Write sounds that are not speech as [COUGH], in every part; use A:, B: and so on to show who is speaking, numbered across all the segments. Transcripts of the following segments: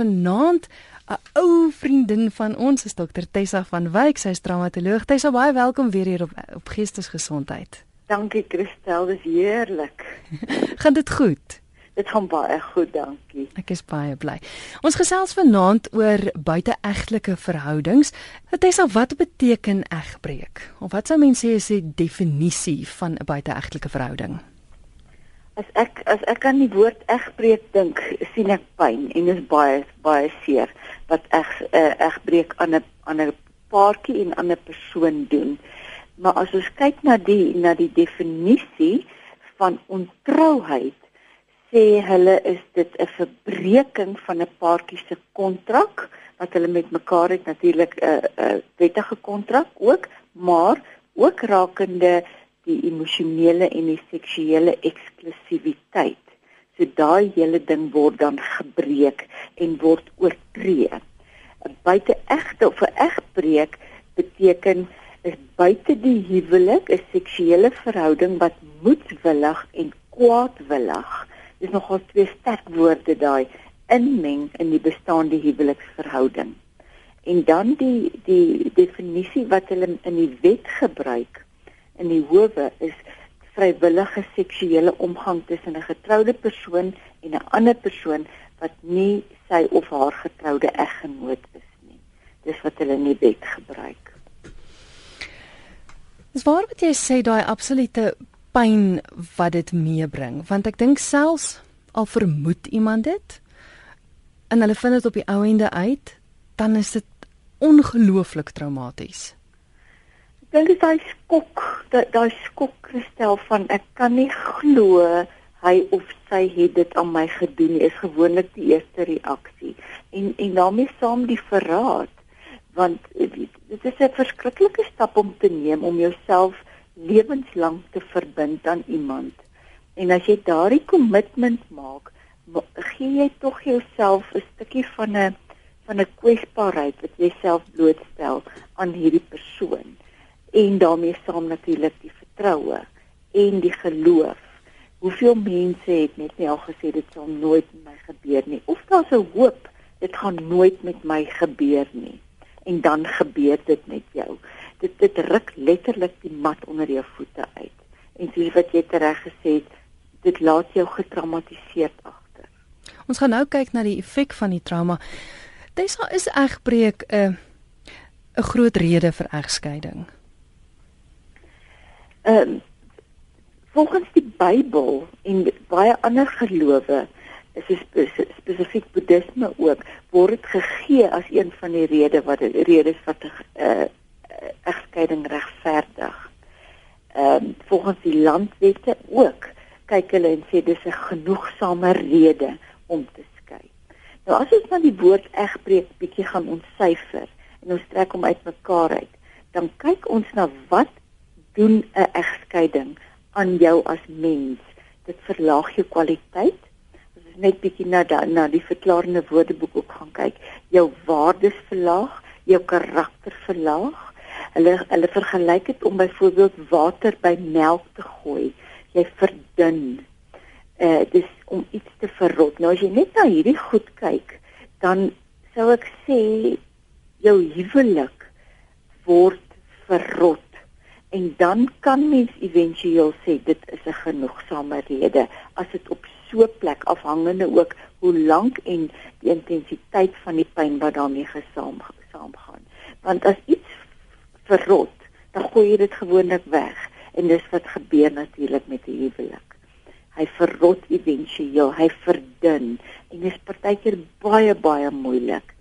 A: Vanaand 'n ou vriendin van ons is dokter Tessa van Wyk, sy is traumatoloog. Tessa, baie welkom weer hier op op Geestesgesondheid.
B: Dankie Christel, dis heerlik. [LAUGHS]
A: gaan dit goed?
B: Dit gaan baie goed, dankie.
A: Ek is baie bly. Ons gesels vanaand oor buiteegtelike verhoudings. Tessa, wat beteken egbreek? Of wat sou mense sê is die definisie van 'n buiteegtelike verhouding?
B: As ek as ek aan die woord egbreek dink, sien ek pyn en dit is baie baie seer wat eg uh, egbreek aan 'n 'n paartjie en aan 'n persoon doen. Maar as ons kyk na die na die definisie van ontrouheid, sê hulle is dit 'n verbreeking van 'n paartjie se kontrak wat hulle met mekaar het natuurlik 'n uh, 'n uh, wettige kontrak ook, maar ook rakende die emosionele en die seksuele eksklusiwiteit. So daai hele ding word dan gebreek en word oortree. 'n Buiteegte of 'n egbreek beteken is buite die huwelik 'n seksuele verhouding wat moedwillig en kwaadwillig. Dis nogal twee sterk woorde daai inmeng in die bestaande huweliksverhouding. En dan die die definisie wat hulle in die wet gebruik in die howe is vrywillige seksuele omgang tussen 'n getroude persoon en 'n ander persoon wat nie sy of haar getroude eggenoot is nie. Dis wat hulle in die wet gebruik.
A: Dis waar wat jy sê daai absolute pyn wat dit meebring, want ek dink selfs al vermoed iemand dit en hulle vind dit op die ou ende uit, dan is dit ongelooflik traumaties
B: dink dit daai skok, daai skok kristel van ek kan nie glo hy of sy het dit aan my gedoen is gewoonlik die eerste reaksie. En en daarmee saam die verraad want dit is 'n verskriklike stap om te neem om jouself lewenslank te verbind aan iemand. En as jy daardie kommitment maak, gee jy tog jouself 'n stukkie van 'n van 'n kwesbaarheid wat jy self blootstel aan hierdie persoon en daarmee saam natuurlik die vertroue en die geloof. Hoeveel mense het net nie al gesê dit sal nooit met my gebeur nie of daar's 'n hoop dit gaan nooit met my gebeur nie en dan gebeur dit met jou. Dit dit ruk letterlik die mat onder jou voete uit. En soos wat jy reg gesê het, dit laat jou getraumatiseerd agter.
A: Ons gaan nou kyk na die effek van die trauma. Dis is egbreek 'n uh, 'n groot rede vir egskeiding.
B: Ehm volgens die Bybel en baie ander gelowe is spesifiek boeddhisme ook word dit gegee as een van die redes wat redes wat 'n uh, egskeiding regverdig. Ehm uh, volgens die landwette ook kyk hulle en sê dis 'n genoegsame rede om te skei. Nou as ons van die woord egbreek bietjie gaan ontsyfer en ons trek hom uitmekaar uit, dan kyk ons na wat doen 'n egskeiding aan jou as mens. Dit verlaag jou kwaliteit. As ons net bietjie na da, na die verklarende woordeboek ook gaan kyk, jou waardes verlaag, jou karakter verlaag. Hulle hulle vergelyk dit om byvoorbeeld water by melk te gooi. Jy verdun. Eh uh, dis om iets te verrot. Nou as jy net na hierdie goed kyk, dan sou ek sê jou huwelik word verrot en dan kan mens éventueel sê dit is 'n genoegsame rede. As dit op so 'n plek afhangende ook hoe lank en die intensiteit van die pyn wat daarmee gesaam saamgaan. Want as iets verrot dan gooi jy dit gewoonlik weg. En dis wat gebeur natuurlik met die huwelik. Hy verrot éventueel hy verdun. En dit is partykeer baie baie moeilik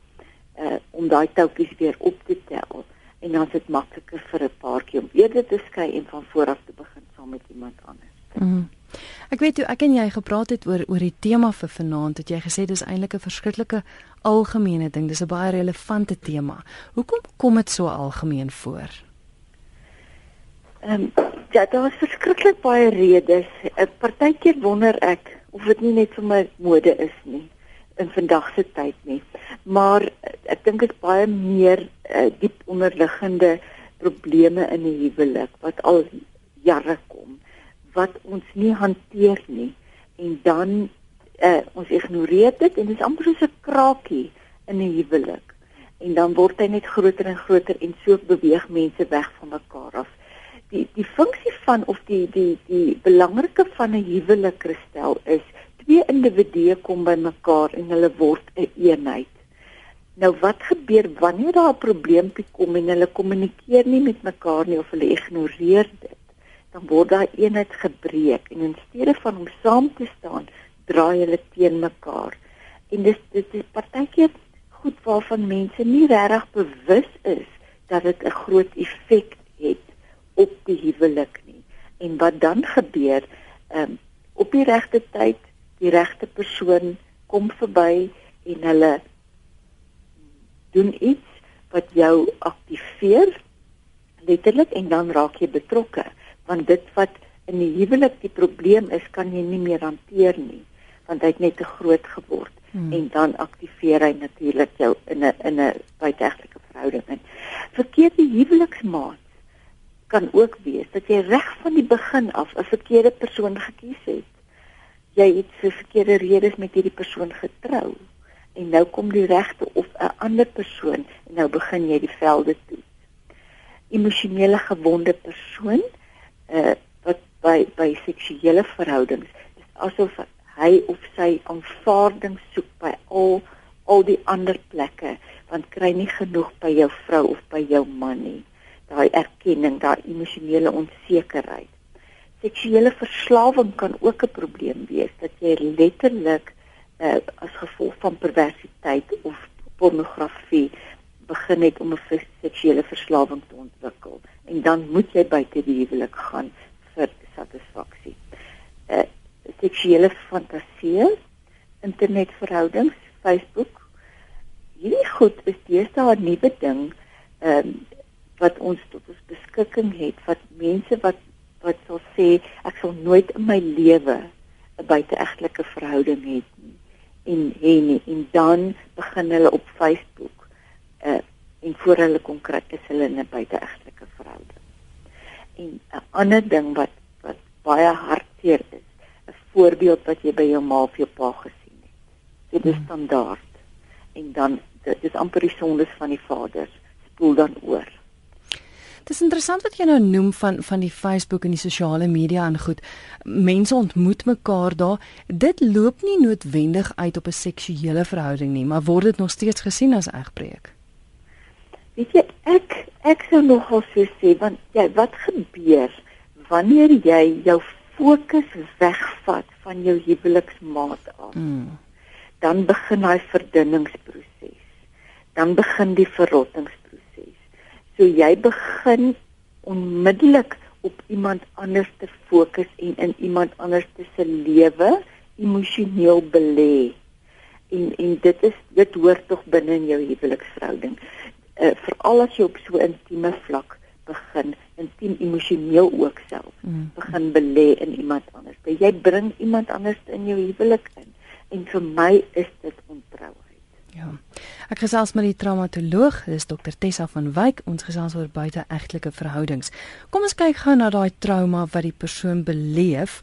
B: uh, om daai toutjies weer op te tel en dan is dit makliker vir 'n paartjie om eerder te skei en van voor af te begin saam met iemand anders.
A: Mm. Ek weet jy ek en jy gepraat het oor oor die tema vir vanaand het jy gesê dis eintlik 'n verskriklike algemene ding dis 'n baie relevante tema. Hoekom kom dit so algemeen voor?
B: Ehm um, ja, daar is verskriklik baie redes. 'n Partykeer wonder ek of dit nie net vir my mode is nie in vandag se tyd nie. Maar eh, ek dink dit is baie meer uh, diep onderliggende probleme in die huwelik wat al jare kom wat ons nie hanteer nie en dan uh, ons ignoreer dit en dit is amper soos 'n krakie in 'n huwelik. En dan word hy net groter en groter en so beweeg mense weg van mekaar af. Die die funksie van of die die die belangrike van 'n huwelik kristel is twee individue kom by mekaar en hulle word 'n een eenheid. Nou wat gebeur wanneer daar 'n probleempie kom en hulle kommunikeer nie met mekaar nie of hulle ignoreer dit? Dan word daai eenheid gebreek en in steede van om saam te staan, draai hulle teen mekaar. En dis dit is partykeer goed waarvan mense nie regtig bewus is dat dit 'n groot effek het op die huwelik nie. En wat dan gebeur, ehm um, op die regte tyd, die regte persoon kom verby en hulle doen iets wat jou aktiveer letterlik en dan raak jy betrokke. Want dit wat in die huwelik die probleem is kan jy nie meer hanteer nie want hy het net te groot geword. Hmm. en dan aktiveer hy natuurlik jou in 'n in 'n buiteegtelike verhouding in. Verkeerde huweliksmaat kan ook wees dat jy reg van die begin af 'n verkeerde persoon gekies het jy het vir verkeerde redes met hierdie persoon getrou en nou kom die regte of 'n ander persoon en nou begin jy die velde toe. Emosionele gewonde persoon uh wat by by seksuele verhoudings is asof hy of sy aanvaarding soek by al al die ander plekke want kry nie genoeg by jou vrou of by jou man nie. Daai erkenning, daai emosionele onsekerheid. Seksuele verslawing kan ook 'n probleem wees dat jy letterlik uh, as gevolg van perversiteit of pornografie begin het om 'n seksuele verslawing te ontwikkel en dan moet jy buite die huwelik gaan vir satisfaksie. Uh seksuele fantasieë, internetverhoudings, Facebook. Hierdie goed is deesdae 'n nuwe ding ehm um, wat ons tot ons beskikking het wat mense wat wat sal sê ek sal nooit in my lewe 'n buiteegtelike verhouding hê nie en hê nie en dan begin hulle op Facebook uh en voor hulle konkreet is hulle in 'n buiteegtelike verhouding. En 'n ander ding wat wat baie hartseer is, 'n voorbeeld wat jy by jou ma of jou pa gesien het. Dit is hmm. standaard. En dan dit is amper die sondes van die vaders spoel dan oor.
A: Dis interessant wat jy nou noem van van die Facebook en die sosiale media en goed. Mense ontmoet mekaar daar. Dit loop nie noodwendig uit op 'n seksuele verhouding nie, maar word dit nog steeds gesien as egbreek.
B: Weet jy, ek ek sou nogal so sê want jy wat gebeur wanneer jy jou fokus wegvat van jou huweliksmaat af? Hmm. Dan begin daai verdunningsproses. Dan begin die verrottings So jy begin onmiddellik op iemand anders te fokus en in iemand anders se lewe emosioneel belê. En en dit is dit hoort tog binne in jou huweliksverhouding. Uh, Veral as jy op so intieme vlak begin, intiem emosioneel ook self, mm. begin belê in iemand anders. Jy bring iemand anders in jou huwelik in. En vir my is dit ontrou.
A: Ja. Ek gesels met die traumatoloog, dis dokter Tessa van Wyk, ons gesels oor buiteegtelike verhoudings. Kom ons kyk gou na daai trauma wat die persoon beleef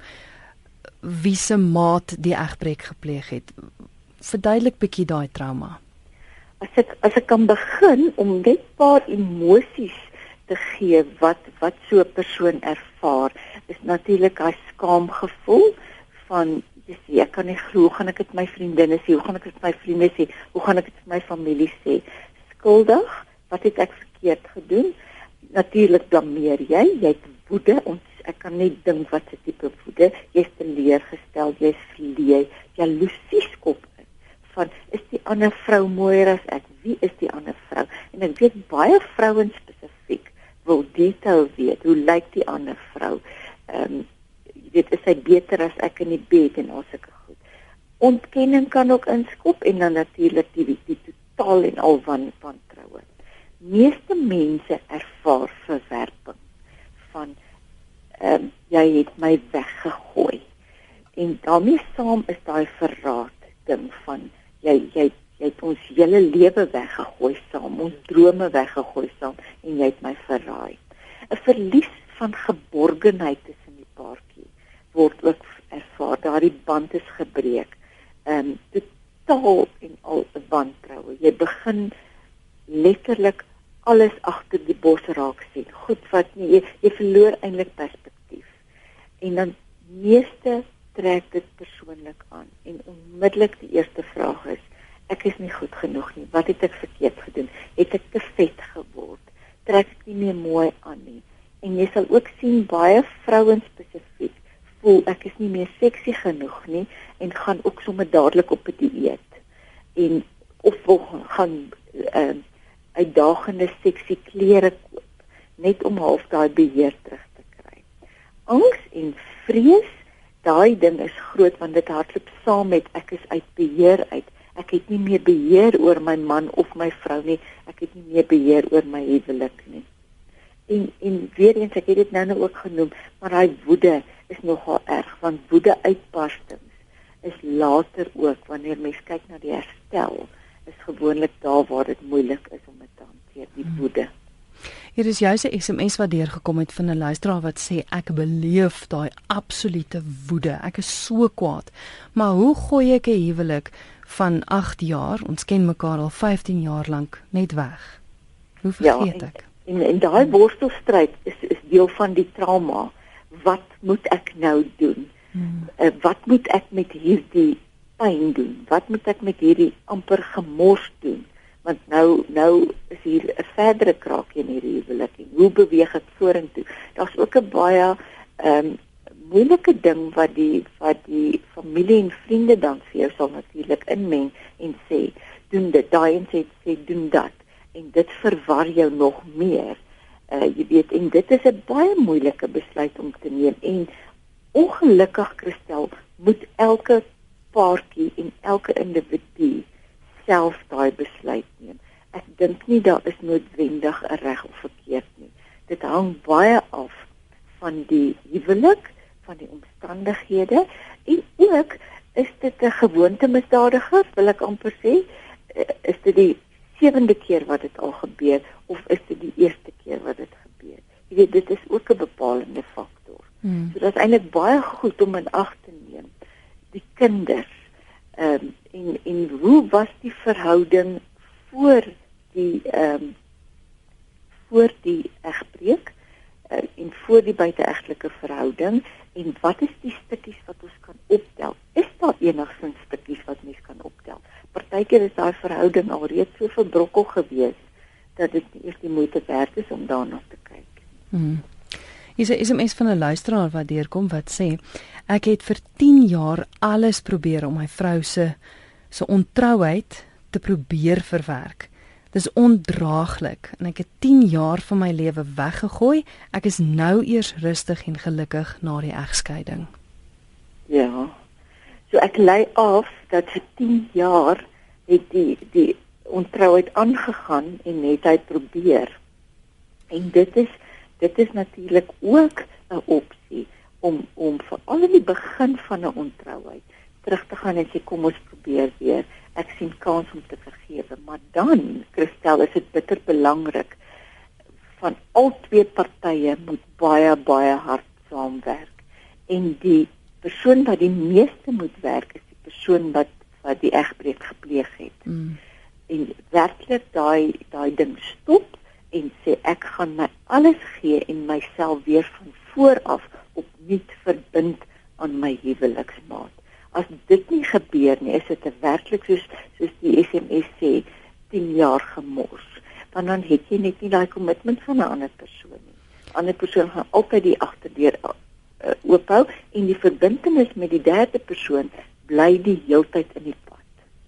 A: wie se maat die egbreek gepleeg het. Verduidelik bietjie daai trauma.
B: As ek as ek kan begin om net 'n paar emosies te gee wat wat so 'n persoon ervaar, is natuurlik hy skaamgevoel van jy sê ek kan nie glo gaan ek dit my vriendinne sê hoe gaan ek dit my vriende sê hoe gaan ek dit my familie sê? Skuldig wat het ek verkeerd gedoen? Natuurlik blameer jy jy het woede ons ek kan net dink wat se tipe woede. Jy's teleurgestel jy's verleë jaloesie skop in van is die ander vrou mooier as ek? Wie is die ander vrou? En ek weet baie vrouens spesifiek wil detail weet hoe lyk die ander vrou? Ehm um, weet is hy beter as ek in die bed en al sulke goed. Ontkenning kan ook inskop en dan natuurlik die, die die totaal en al van van troue. Meeste mense ervaar verwerping van ehm um, jy het my weggegooi. En daarmee saam is daai verraad ding van jy jy jy het ons hele lewe weggegooi saam, ons drome weggegooi saam en jy het my verraai. 'n Verlies van geborgenheid tussen die paartjie word ook ervaar. Daardie band is gebreek. ehm um, totaal en al 'n wantroue. Jy begin letterlik alles agter die bos raak sien. Goed wat nie jy, jy verloor eintlik perspektief. En dan meeste trek dit persoonlik aan en onmiddellik die eerste vraag is ek is nie goed genoeg nie. Wat het ek verkeerd gedoen? Het ek te vet geword? Trek ek nie meer mooi aan nie? En jy sal ook sien baie vrouens spesifiek voel ek is nie meer seksie genoeg nie en gaan ook sommer dadelik op 'n dieet. En of wil gaan uh, uitdagende seksie klere koop net om half daai beheer terug te kry. Angs en vrees, daai ding is groot want dit hardloop saam met ek is uit beheer uit. Ek het nie meer beheer oor my man of my vrou nie. Ek het nie meer beheer oor my huwelik nie. En en weer eens ek het dit nou nou ook genoem, maar daai woede is nogal erg want woede uitbarstings is later ook wanneer mens kyk na die herstel is gewoonlik daar waar dit moeilik is om dit te hanteer die hmm. woede.
A: Hier is juis 'n SMS wat deurgekom het van 'n luisteraar wat sê ek beleef daai absolute woede. Ek is so kwaad. Maar hoe gooi ek 'n huwelik van 8 jaar, ons ken mekaar al 15 jaar lank, net weg? Hoe ja, vergeet ja, en, ek?
B: En en daai worstelstryd is is deel van die trauma. Wat moet ek nou doen? Hmm. Uh, wat moet ek met hierdie pyn doen? Wat moet ek met hierdie amper gemors doen? Want nou nou is hier 'n verdere kraakie in hierdie huwelik. Hoe beweeg ek vorentoe? Daar's ook 'n baie ehm um, moeilike ding wat die wat die familie en vriende dan vir jou sal natuurlik inmeng en sê, doen dit, daai en sê sê doen dat en dit verwar jou nog meer. Uh jy weet en dit is 'n baie moeilike besluit om te neem en ongelukkig Christel moet elke paartjie en elke individu self daai besluit neem. Ek dink nie daar is noodwendig 'n reg of verkeerd nie. Dit hang baie af van die huwelik, van die omstandighede en ook is dit 'n gewoonte misdadiger, wil ek amper sê, eh, is dit die sewende keer wat dit al gebeur of is dit die eerste keer wat dit gebeur? Jy weet dit is ook 'n bepalende faktor. Hmm. So dit is eintlik baie goed om in ag te neem die kinders. Ehm um, en en hoe was die verhouding voor die ehm um, voor die egbreek uh, en voor die buiteegtelike verhouding en wat is die stukkies wat ons kan optel? Is daar enigsins stukkies wat mens kan optel? Partykeer is daai verhouding al reeds so verbrokkel gewees dat dit nie eers die moeite werd is om daarna te kyk.
A: Hmm. Is is 'n mens van 'n luisteraar wat deurkom wat sê ek het vir 10 jaar alles probeer om my vrou se se ontrouheid te probeer verwerk. Dis ondraaglik en ek het 10 jaar van my lewe weggegooi. Ek is nou eers rustig en gelukkig na die egskeiding.
B: Ja. So ek lei af dat vir 10 jaar het die die ontrouheid aangegaan en net hy probeer. En dit is dit is natuurlik ook 'n opsie om om vir al die begin van 'n ontrouheid terug te gaan en sê kom ons probeer weer. Ek sien kans om te vergewe, maar dan, Christel, is dit bitter belangrik van al twee partye moet baie baie hard saamwerk. En die persoon wat die meeste moet werk is die persoon wat wat die egbreek gepleeg het. Mm. En werklik daai daai ding stop en sê ek gaan my alles gee en myself weer van voor af opnuut verbind aan my huweliksmaat. As dit nie gebeur nie, is dit werklik soos soos die SMS sê 10 jaar gemors. Want dan het jy net nie daai kommitment van 'n ander persoon nie. 'n Ander persoon gaan altyd die agterdeur uh, oophou en die verbintenis met die derde persoon bly die heeltyd in die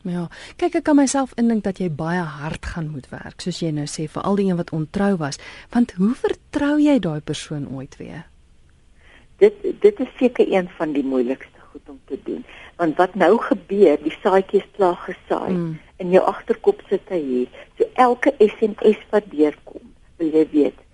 A: Ja, kyk ek kan myself indink dat jy baie hard gaan moet werk, soos jy nou sê vir al die een wat ontrou was, want hoe vertrou jy daai persoon ooit weer?
B: Dit dit is seker een van die moeilikste goed om te doen, want wat nou gebeur, die saadjie is klaar gesaai mm. in jou agterkop sit hy hier. So elke SMS wat deurkom, wil jy weet,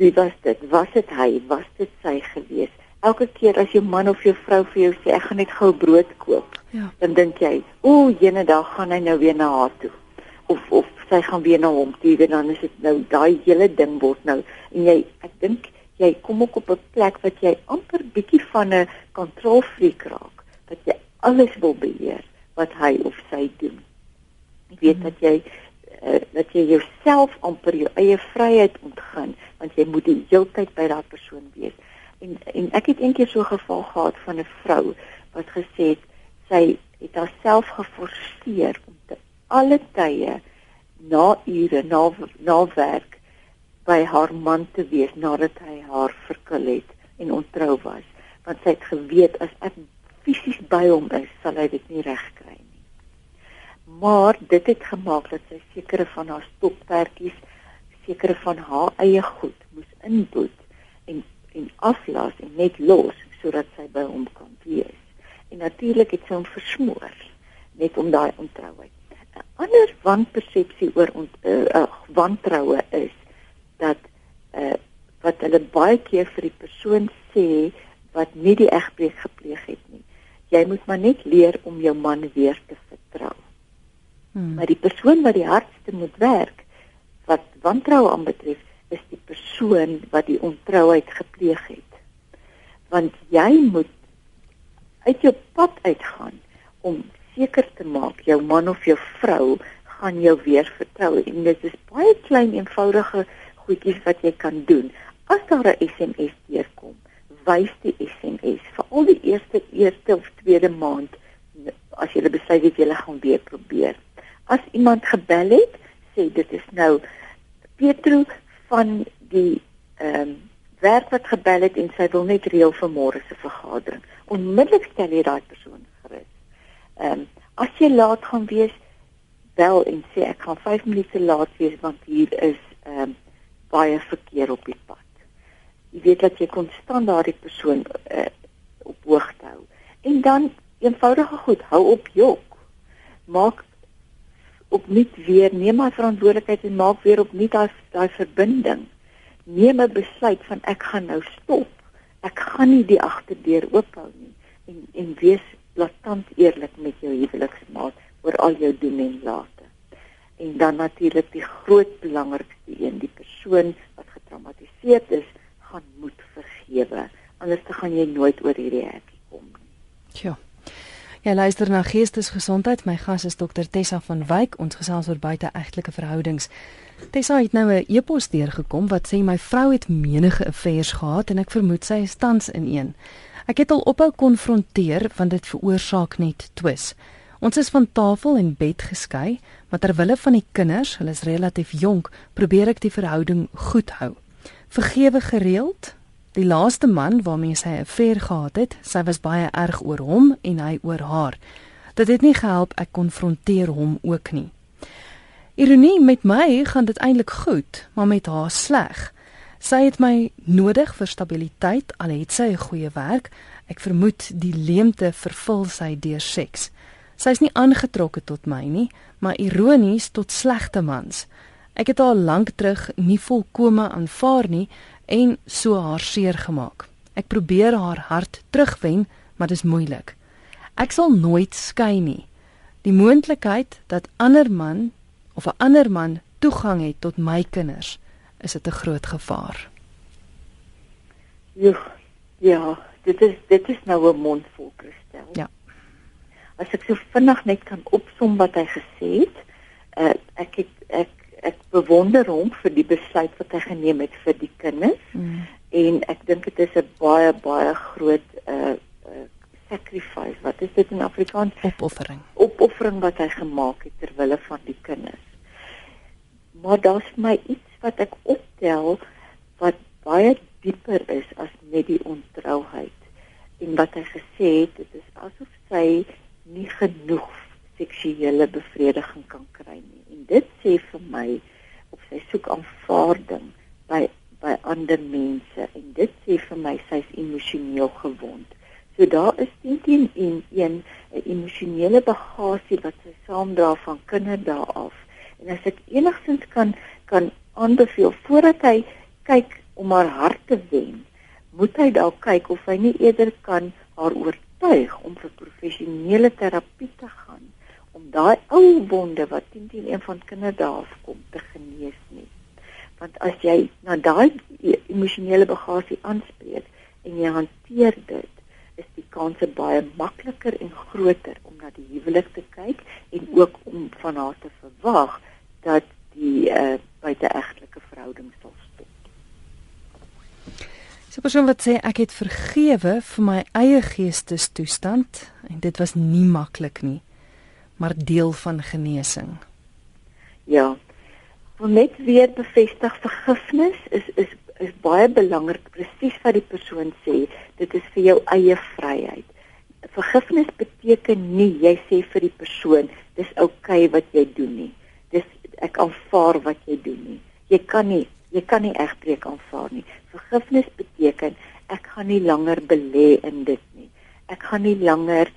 B: wie was dit? Was dit hy? Was dit sy gewees? elke keer as jou man of jou vrou vir jou sê ek gaan net gou brood koop, ja. dan dink jy, o, jene dag gaan hy nou weer na haar toe. Of of sy gaan weer na hom toe, en dan is dit nou daai hele ding word nou en jy ek dink jy kom ook op 'n plek wat jy amper bietjie van 'n kontrolfreak raak, dat jy alles wil beheer, wat hy of sy doen. Jy weet mm. dat jy uh, dat jy jouself amper jou eie vryheid ontgin want jy moet die hele tyd by daardie persoon wees. En en ek het eendag so 'n geval gehad van 'n vrou wat gesê het sy het haarself geforseer om te alle tye na ure na na werk by haar man te wees nadat hy haar verkil het en ontrou was. Want sy het geweet as ek fisies by hom is sal hy dit nie regkry nie. Maar dit het gemaak dat sy sekere van haar stoppertjies sekere van haar eie goed moes inboet en en aflaas en net los sodat sy by hom kan wees. En natuurlik het sy hom versmoor net om daai ontrouheid. 'n Ander wanpersepsie oor ont, uh, uh, wantroue is dat uh, wat hulle baie keer vir die persoon sê wat nie die egbreek gepleeg het nie. Jy moet maar net leer om jou man weer te vertrou. Hmm. Maar die persoon wat die hardste moet werk wat wantroue aanbetref is die persoon wat die ontrouheid gepleeg het. Want jy moet uit jou pad uitgaan om seker te maak jou man of jou vrou gaan jou weer vertrou en dit is baie klein eenvoudige goedjies wat jy kan doen. As daar 'n SMS deurkom wys die SMS vir al die eerste eerste of tweede maand as jy besluit dat jy gaan weer probeer. As iemand gebel het sê dit is nou Petro van die ehm um, werk wat gebel het en sy wil net reël vir môre se vergadering. Onmiddellik stel jy daai persoon gerus. Ehm um, as jy laat gaan wees, bel en sê ek gaan 5 minute laat wees want hier is baie verkeer op die pad. Jy weet dat jy konstant daardie persoon uh, op hoogte hou. En dan eenvoudige goed, hou op jok. Maak opnuut weer neem maar verantwoordelikheid en maak weer opnuut daai daai verbinding. Neem 'n besluit van ek gaan nou stop ek gaan nie die agterdeur oophou nie en en wees blaatant eerlik met jou huweliksmaat oor al jou doen en late. En dan natuurlik die groot belangrikste een, die persoon wat getraumatiseer is, gaan moet vergewe. Anders te gaan jy nooit oor hierdie hekie kom nie.
A: Tjoh. Ja, luister na Geestesgesondheid. My gas is dokter Tessa van Wyk. Ons gesels oor buiteegtelike verhoudings. Tessa het nou 'n e-pos deurgekom wat sê my vrou het menige affairs gehad en ek vermoed sy is tans in een. Ek het al ophou konfronteer want dit veroorsaak net twis. Ons is van tafel en bed geskei, maar ter wille van die kinders, hulle is relatief jonk, probeer ek die verhouding goed hou. Vergewe gereeld. Die laaste man waarmee sy 'n affair gehad het, sy was baie erg oor hom en hy oor haar. Dit het nie gehelp ek konfronteer hom ook nie. Ironie met my gaan dit eintlik goed, maar met haar sleg. Sy het my nodig vir stabiliteit al het sy 'n goeie werk. Ek vermoed die leemte vervul sy deur seks. Sy is nie aangetrokke tot my nie, maar ironies tot slegte mans. Ek het haar lank terug nie volkome aanvaar nie en so haar seer gemaak. Ek probeer haar hart terugwen, maar dit is moeilik. Ek sal nooit skei nie. Die moontlikheid dat ander man of 'n ander man toegang het tot my kinders, is dit 'n groot gevaar.
B: Ja, ja, dit is dit is nou 'n mondvol kristel.
A: Ja.
B: As ek so vinnig net kan opsom wat hy gesê het, uh, ek het ek ek bewonder hom vir die besluit wat hy geneem het vir die kinders. Mm. En ek dink dit is 'n baie baie groot uh sacrifice. Wat is dit in Afrikaans?
A: Opoffering.
B: Opoffering wat hy gemaak het ter wille van die kinders. Maar daar's my iets wat ek optel wat baie dieper is as net die ontrouheid. En wat hy gesê het dit is asof sy nie genoeg seksuele bevrediging kan kry nie. En dit sê vir my of sy soek aanvaarding by by ander mense. En dit sê vir my sy's emosioneel gewond. So daar is teen in een 'n emosionele bagasie wat sy saamdra van kinderdae af. En as ek enigstens kan kan aanbeveel voordat hy kyk om haar hart te wen, moet hy dalk kyk of hy nie eerder kan haar oortuig om vir professionele terapie te gaan om daai ou wonde wat teen teen een van kinderdae afkom te genees nie. Want as jy na daai emosionele bagasie aanspreek en jy hanteer dit is die kanse baie makliker en groter om na die huwelik te kyk en ook om van haar te verwag dat die uh, buiteegtelike verhouding sal stop.
A: 'n persoon wat sê ek het vergewe vir my eie geestestoestand en dit was nie maklik nie, maar deel van genesing.
B: Ja. Om net weer bevestig vergifnis is is is baie belangrik presies wat die persoon sê, dit is vir jou eie vryheid. Vergifnis beteken nie jy sê vir die persoon dis oukei okay wat jy doen nie. Dis ek aanvaar wat jy doen nie. Jy kan nie jy kan nie egbreek aanvaar nie. Vergifnis beteken ek gaan nie langer belê in dit nie. Ek gaan nie langer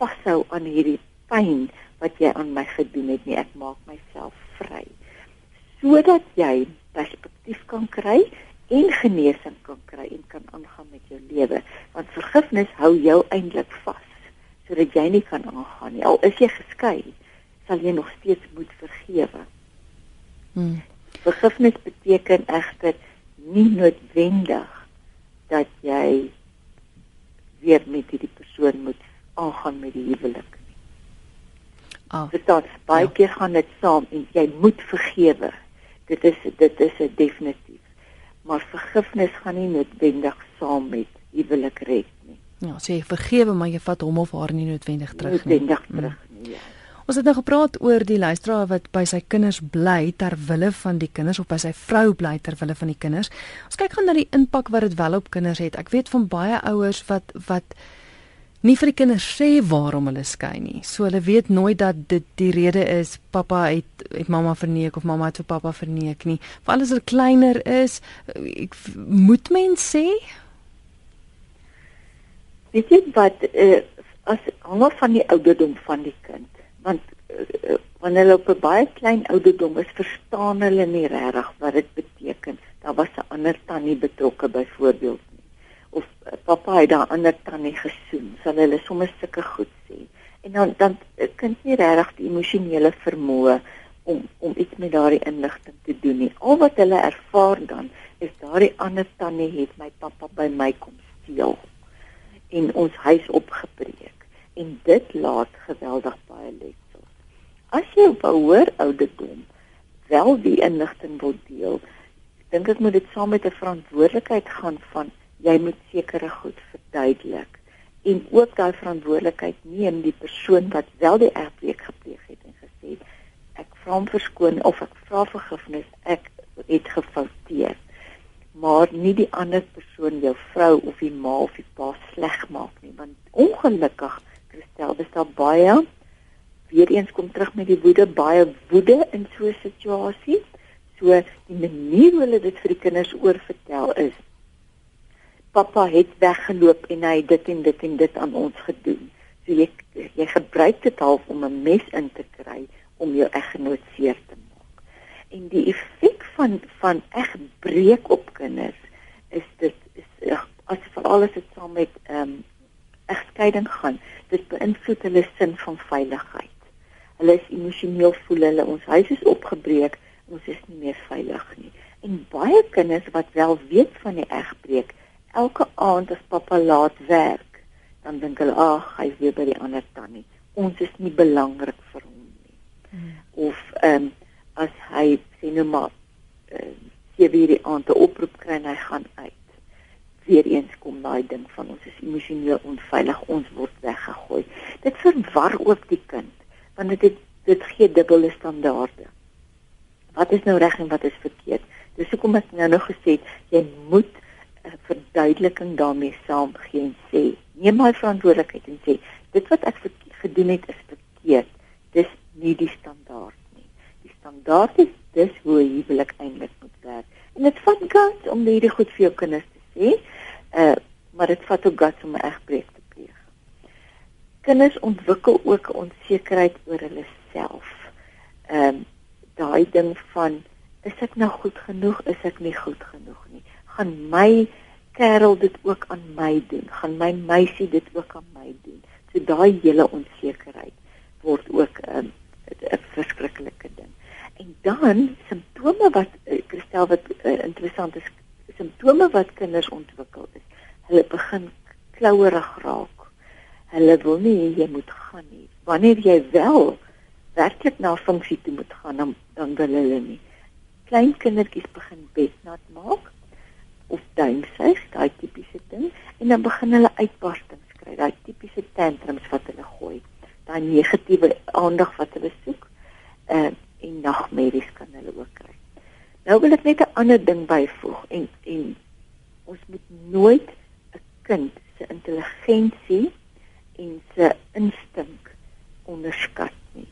B: vashou aan hierdie pyn wat jy aan my gedoen het nie. Ek maak myself vry. Sodat jy perspektief kan kry en genesing kan kry en kan aangaan met jou lewe. Want vergifnis hou jou eintlik vas sodat jy nie kan aangaan nie. Al is jy geskei, sal jy nog steeds moet vergewe. Hmm. Vergifnis beteken egter nie noodwendig dat jy weer met hierdie persoon moet aangaan met die huwelik nie. Ah, dit dan baie ja. keer gaan dit saam en jy moet vergewe. Dit is dit is 'n definitief. Maar vergifnis gaan nie noodwendig saam met huwelik red nie.
A: Ja, sê jy vergewe maar jy vat hom of haar nie noodwendig terug
B: nie. Noodwendig terug mm. nie. Ja.
A: Ons het nou gepraat oor die luisteraar wat by sy kinders bly ter wille van die kinders of by sy vrou bly ter wille van die kinders. Ons kyk gou na die impak wat dit wel op kinders het. Ek weet van baie ouers wat wat nie vir die kinders sê waarom hulle skei nie. So hulle weet nooit dat dit die rede is pappa het het mamma verneek of mamma het vir pappa verneek nie. Veral as hulle kleiner is, ek moet mens sê
B: Weet jy wat uh, as hang af van die ouderdom van die kind want uh, wanneer hulle op 'n baie klein ouderdom is, verstaan hulle nie regtig wat dit beteken. Daar was 'n ander tannie betrokke byvoorbeeld nie. Of uh, pappa het daar ander tannie gesoen, sal hulle sommer sulke goed sê. En dan dan kan jy regtig die emosionele vermoë om om iets met daardie inligting te doen nie. Al wat hulle ervaar dan is daardie ander tannie het my pappa by my kom steel en ons huis opgebreek en dit laat geweldig. As jy 'n hoër ouderdom wel die inligting wil deel, dink ek moet dit saam met 'n verantwoordelikheid gaan van jy moet sekere goed verduidelik en ook daai verantwoordelikheid neem die persoon wat wel die egbreek gepleeg het en gesê ek vra om verskoning of ek vra vergifnis, ek het gefouteer maar nie die ander persoon jou vrou of die ma of die pa sleg maak nie want ongelukkig Christel, dis daar baie weer eens kom terug met die woede, baie woede in so 'n situasie. So die manier hoe hulle dit vir die kinders oorvertel is Pappa het weggeloop en hy het dit en dit en dit aan ons gedoen. So jy jy gebruik dit half om 'n mes in te kry om jou eggenoot seer te maak. En die effek van van eg breek op kinders is dit is as veral as dit saam met ehm um, egskeiding gaan, dit beïnvloed hulle sin van veiligheid. Hulle is emosioneel voel hulle ons huis is opgebreek, ons is nie meer veilig nie. En baie kinders wat wel weet van die egbreek, elke aand as pappa laat werk, dan dink hulle ag, hy's weer by die ander tannie. Ons is nie belangrik vir hom nie. Hmm. Of ehm um, as hy sien nou maar uh, eh, sy weer die aand 'n oproep kry en hy gaan uit weer eens kom daai ding van ons is emosioneel onveilig, ons word weggegooi. Dit verwar ook die want dit dit gee dubbele standaarde. Wat is nou reg en wat is verkeerd? Dis hoekom ek nou nog gesê het jy moet 'n verduideliking daarmee saam gee en sê neem my verantwoordelikheid en sê dit wat ek gedoen het is verkeerd. Dis nie die standaard nie. Die standaard is dis hoe jy huwelik eintlik moet werk. En dit vat kans om hierdie goed vir jou kinders te sê. Uh maar dit vat ook guts om 'n. Kinders ontwikkel ook onsekerheid oor hulle self. Ehm um, daai ding van is ek nou goed genoeg? Is ek nie goed genoeg nie? Gaan my kerel dit ook aan my doen? Gaan my meisie dit ook aan my doen? So daai hele onsekerheid word ook ehm, 'n um, verskriklike ding. En dan simptome wat uh, Christel wat uh, interessant is simptome wat kinders ontwikkel is hulle begin klouerig raak hulle wil nie jy moet gaan nie. Wanneer jy wel werklik na funksie toe moet gaan, dan dan wil hulle nie. Klein kindertjies begin bednat maak of duimsuig, daai tipiese ding, en dan begin hulle uitbarstings kry, daai tipiese tantrums wat hulle gooi. Daai negatiewe aandag wat hulle soek. Uh en nagmerries kan hulle ook kry. Nou wil ek net 'n ander ding byvoeg en en ons moet nooit 'n kind se intelligensie en se instink onderskat nie.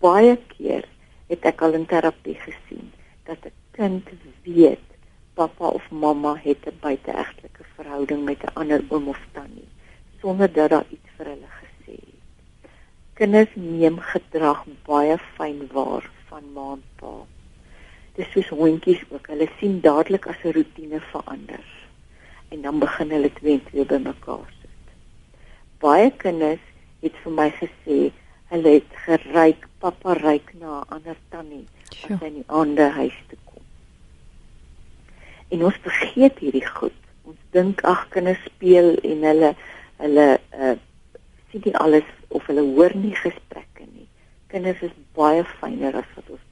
B: Baie keer het ek al in terapie gesien dat 'n kind weet pappa of mamma het 'n buiteegtelike verhouding met 'n ander oom of tannie sonder dat daar iets vir hulle gesê het. Kinders neem gedrag baie fyn waar van ma en pa. Dis soos hondjies ook. Hulle sien dadelik as 'n rotine verander en dan begin hulle twee twee bymekaar. Baie kinders het vir my gesê hulle het geryk, pappa ryk na 'n ander tannie as hy in die ander huis toe kom. En ons vergeet hierdie goed. Ons dink ag kinders speel en hulle hulle uh sien nie alles of hulle hoor nie gesprekke nie. Kinders is baie fyner as wat ons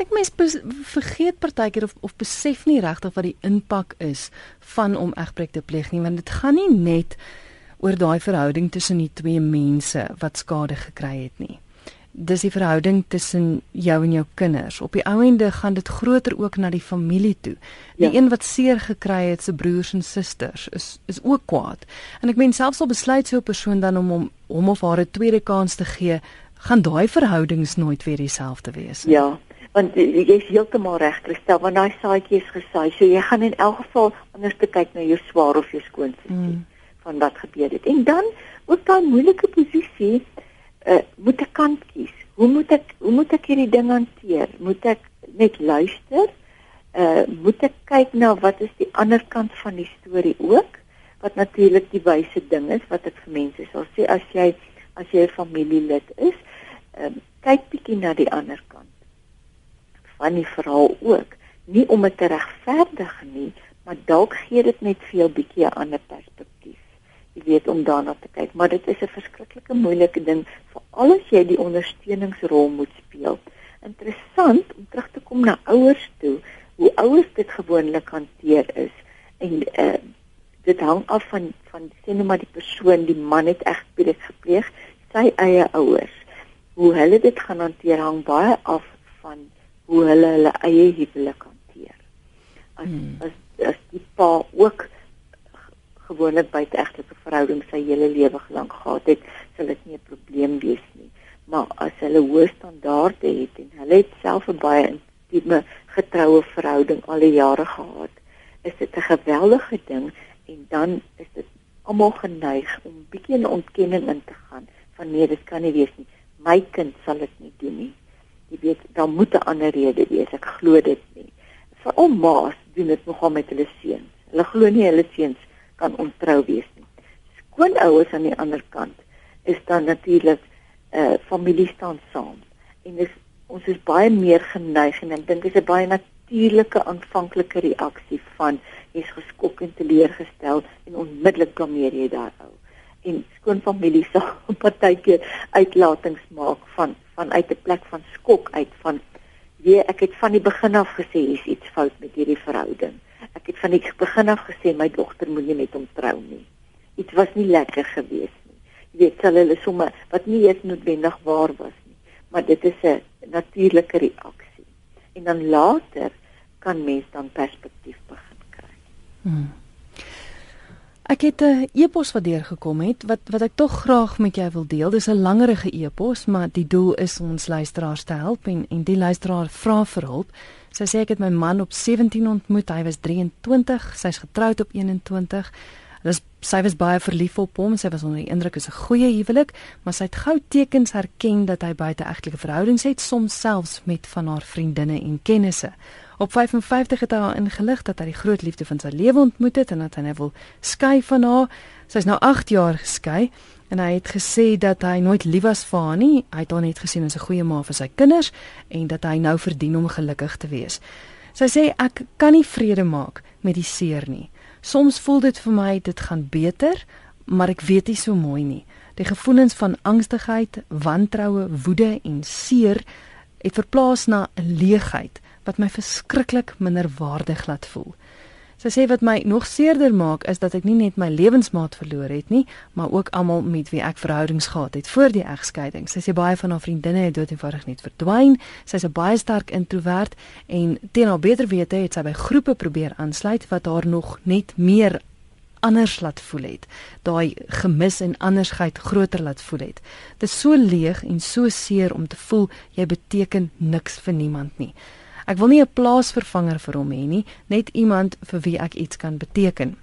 A: dink mense vergeet partykeer of of besef nie regtig wat die impak is van om egbreek te pleeg nie want dit gaan nie net oor daai verhouding tussen die twee mense wat skade gekry het nie. Dis die verhouding tussen jou en jou kinders. Op die ou ende gaan dit groter ook na die familie toe. Die ja. een wat seer gekry het se broers en susters is is ook kwaad. En ek meen selfs al besluit so 'n persoon dan om hom hom of haar 'n tweede kans te gee, gaan daai verhoudings nooit weer dieselfde wees
B: nie. Ja, want jy's heeltemal reg Christel want daai saadjie is gesaai. So jy gaan in elk geval anders kyk na jou swaar of jou skoonsussie mm. van wat gebeur het. En dan ook daai moeilike posisie uh, moet ek kant kies. Hoe moet ek hoe moet ek hierdie ding hanteer? Moet ek net luister? Uh, moet ek kyk na wat is die ander kant van die storie ook? Wat natuurlik die wyse ding is wat ek vir mense sal sê as jy as jy 'n familielid is um, kyk bietjie na die ander kant van die verhaal ook. Nie om dit te regverdig nie, maar dalk gee dit net vir jou bietjie 'n ander perspektief. Jy weet om daarna te kyk, maar dit is 'n verskriklike moeilike ding vir al as jy die ondersteuningsrol moet speel. Interessant om terug te kom na ouers toe, hoe ouers dit gewoonlik hanteer is en uh, dit hang af van van sê nou maar die persoon, die man het egsbreek gepleeg, sy eie ouers. Hoe hulle dit gaan hanteer hang baie af van hoe hulle hulle eie huwelik hanteer. As hmm. as as die pa ook gewoonlik buite egtelike verhouding sy hele lewe lank gehad het, sal dit nie 'n probleem wees nie. Maar as hulle hoë standaarde het en hulle het self 'n baie intieme getroue verhouding al die jare gehad, is dit 'n geweldige ding en dan is dit almal geneig om bietjie in ontkenning in te gaan van nee, dit kan nie wees nie. My kind sal dit nie doen nie jy weet daar moet 'n ander rede wees. Ek glo dit nie. Vir ouma's doen dit nogal met hulle seuns. Hulle glo nie hulle seuns kan ontrou wees nie. Skoonouers aan die ander kant is dan natuurlik 'n uh, familie staan saam. En dis ons is baie meer geneig en ek dink dit is 'n baie natuurlike aanvanklike reaksie van jy's geskok en teleurgestel en onmiddellik blameer jy daai ou en skoonfamilie sal [LAUGHS] partykeer uitlatings maak van vanuit 'n plek van skok uit van weet ek het van die begin af gesê hier's iets fout met hierdie verhouding. Ek het van die begin af gesê my dogter moenie met hom trou nie. Dit was nie lekker gewees nie. Jy weet sal hulle sommer wat nie eens noodwendig waar was nie, maar dit is 'n natuurlike reaksie. En dan later kan mens dan perspektief begin kry. Hmm.
A: Ek het 'n e-pos wat deurgekom het wat wat ek tog graag met jou wil deel. Dis 'n langerige e-pos, maar die doel is om ons luisteraars te help en en die luisteraar vra vir hulp. Sy sê ek het my man op 17 ontmoet. Hy was 23, sy's getroud op 21. Dis sy was baie verlief op hom. Sy was onder die indruk is 'n goeie huwelik, maar sy het gou tekens herken dat hy buite egtelike verhoudings het, soms selfs met van haar vriendinne en kennisse. Op 55 het hy haar ingelig dat hy die groot liefde van sy lewe ontmoet het en dat hy nou wil skei van haar. Sy's nou 8 jaar geskei en hy het gesê dat hy nooit lief was vir haar nie. Hy het haar net gesien as 'n goeie ma vir sy kinders en dat hy nou verdien om gelukkig te wees. Sy sê ek kan nie vrede maak met die seer nie. Soms voel dit vir my dit gaan beter, maar ek weet nie so mooi nie. Die gevoelens van angstigheid, wantroue, woede en seer het verplaas na 'n leegheid wat my verskriklik minderwaardig laat voel. Sy sê wat my nog seerder maak is dat ek nie net my lewensmaat verloor het nie, maar ook almal met wie ek verhoudings gehad het voor die egskeiding. Sy sê baie van haar vriendinne het doodeenvoudig net verdwyn. Sy's 'n baie sterk introwert en teen haar beter wete het sy by groepe probeer aansluit wat haar nog net meer anders laat voel het. Daai gemis en andersheid groter laat voel het. Dit is so leeg en so seer om te voel jy beteken niks vir niemand nie. Ek wil nie 'n plaasvervanger vir hom hê nie, net iemand vir wie ek iets kan beteken.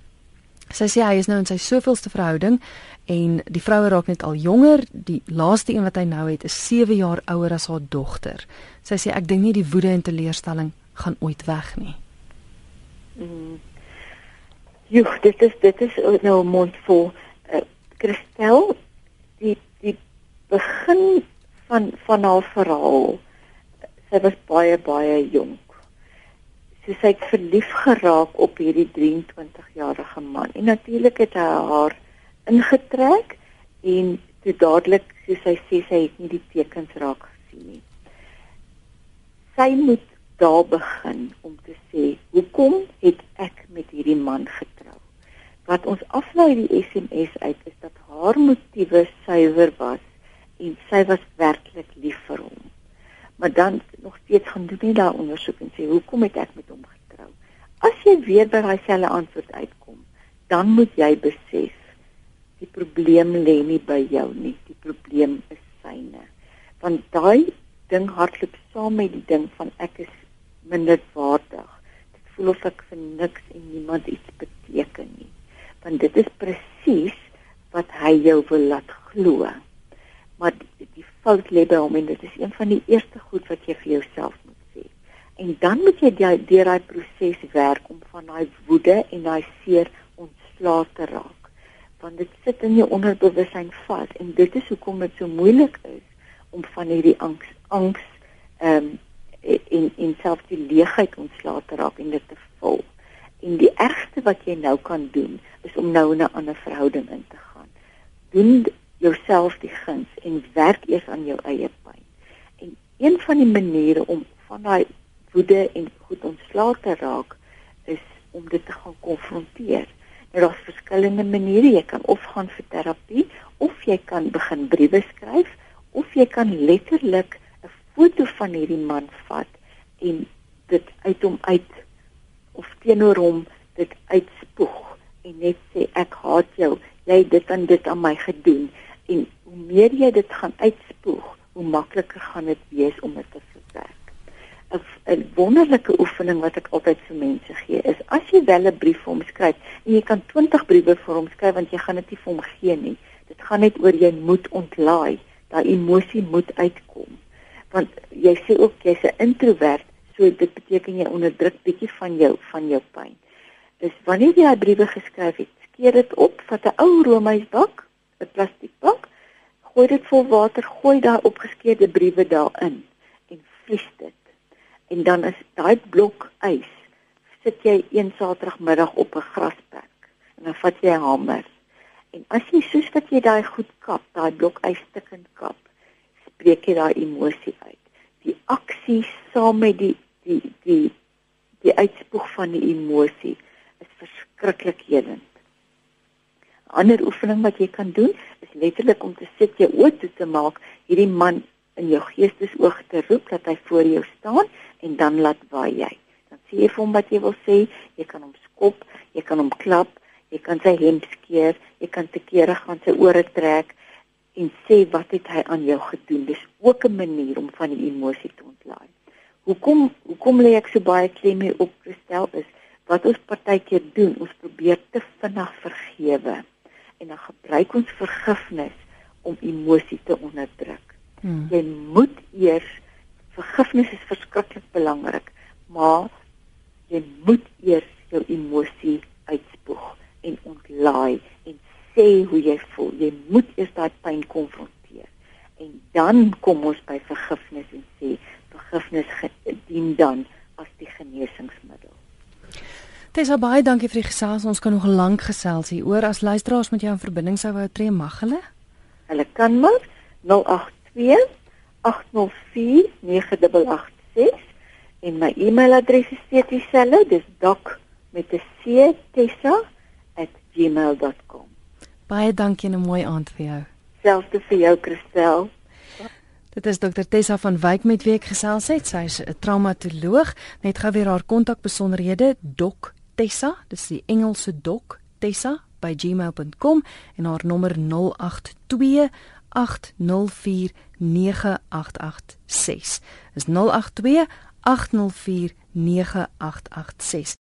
A: Sy sê hy is nou in sy soveelste verhouding en die vroue raak net al jonger. Die laaste een wat hy nou het is 7 jaar ouer as haar dogter. Sy sê ek dink nie die woede en teleurstelling gaan ooit weg nie.
B: Mm. Joh, dit is dit is nou 'n mond vol. Uh, Christel, die die begin van van haar verhaal sy was baie baie jonk. So sy het verlief geraak op hierdie 23-jarige man. En natuurlik het hy haar ingetrek en toe dadelik, soos sy sê, sy het nie die tekens raak gesien nie. Sy moet daar begin om te sê, "Hoekom het ek met hierdie man getrou?" Wat ons aflei die SMS uit is dat haar motiewe suiwer was en sy was werklik lief vir hom maar dan nog steeds gaan doen nie daai ondersoek en sê hoekom het ek met hom getrou. As jy weer by daai selfe antwoord uitkom, dan moet jy besef die probleem lê nie by jou nie, die probleem is syne. Want daai ding hardloop saam met die ding van ek is minder waardig. Dit voel of ek vir niks en niemand iets beteken nie. Want dit is presies wat hy jou wil laat glo. Maar die, die fout lê by hom en dit is een van die eerste goed wat jy vir jouself moet sê. En dan moet jy deur daai proses werk om van daai woede en daai seer ontslae te raak. Want dit sit in jou onderbewussyn vas en dit is hoekom dit so moeilik is om van hierdie angs angs ehm um, in in self die leegheid ontslae te raak en dit te vul. En die ergste wat jy nou kan doen is om nou in 'n ander verhouding in te gaan. Doen jouself die guns en werk eers aan jou eie pyn. En een van die maniere om van daai woede en goed ontslae te raak is om dit te gaan konfronteer. Nou daar's verskillende maniere. Jy kan of gaan vir terapie of jy kan begin briewe skryf of jy kan letterlik 'n foto van hierdie man vat en dit uit hom uit of teenoor hom dit uitspoeg en net sê ek haat jou jy het dit en dit aan my gedoen en hoe meer jy dit gaan uitspoeg, hoe makliker gaan dit wees om dit te verwerk. 'n 'n wonderlike oefening wat ek altyd vir mense gee is as jy wel 'n brief vir hom skryf en jy kan 20 briewe vir hom skryf want jy gaan dit nie vir hom gee nie. Dit gaan net oor jy moet ontlaai, daai emosie moet uitkom. Want jy sê ook jy's 'n introwert, so dit beteken jy onderdruk bietjie van jou van jou pyn. Dis wanneer jy daai briewe geskryf het, skeer dit op, vat 'n ou roomhuisbak 'n plastiekbak, gooi dit vol water, gooi daai opgeskeurde briewe daarin en vlies dit. En dan is daai blok ys, sit jy een Saterdagmiddag op 'n grasperk en dan vat jy 'n hamer. En as jy soos wat jy daai goed kap, daai blok ys stukkend kap, spreek jy daai emosie uit. Die aksie saam met die die die die uitspoeg van die emosie is verskriklik helend ander oefening wat jy kan doen is letterlik om te sit jou oë toe te maak, hierdie man in jou geestesoog te roep dat hy voor jou staan en dan laat waai jy. Dan sê jy vir hom wat jy wil sê, jy kan hom skop, jy kan hom klap, jy kan sy hemp skeer, jy kan te kere gaan sy ore trek en sê wat het hy aan jou gedoen. Dis ook 'n manier om van die emosie te ontlaai. Hoekom hoekom lê ek so baie klem hier op gestel is wat ons partykeer doen, ons probeer te vinnig vergewe en dan gebruik ons vergifnis om emosie te onderdruk. Hmm. Jy moet eers vergifnis is verskriklik belangrik, maar jy moet eers jou emosie uitspoeg en ontlaai en sê hoe jy voel. Jy moet eers daai pyn konfronteer. En dan kom ons by vergifnis en sê vergifnis dien dan
A: Tessa baie dankie vir die gesels. Ons kan nog lank gesels hier oor as luisteraars met jou in verbinding sou wou tree mag hulle.
B: Hulle kan maar 082 804 9886 en my e-mailadres is steeds dieselfde, dis doc met 'n c tessa@gmail.com.
A: Baie dankie en 'n mooi aand vir jou.
B: Selfs vir jou Christel.
A: Dit is Dr Tessa van Wyk met wie ek gesels het. Sy is 'n traumatoloog. Net gou weer haar kontakbesonderhede doc Tessa, dis die Engelse doc Tessa by gmail.com en haar nommer 082 804 9886. Is 082 804 9886.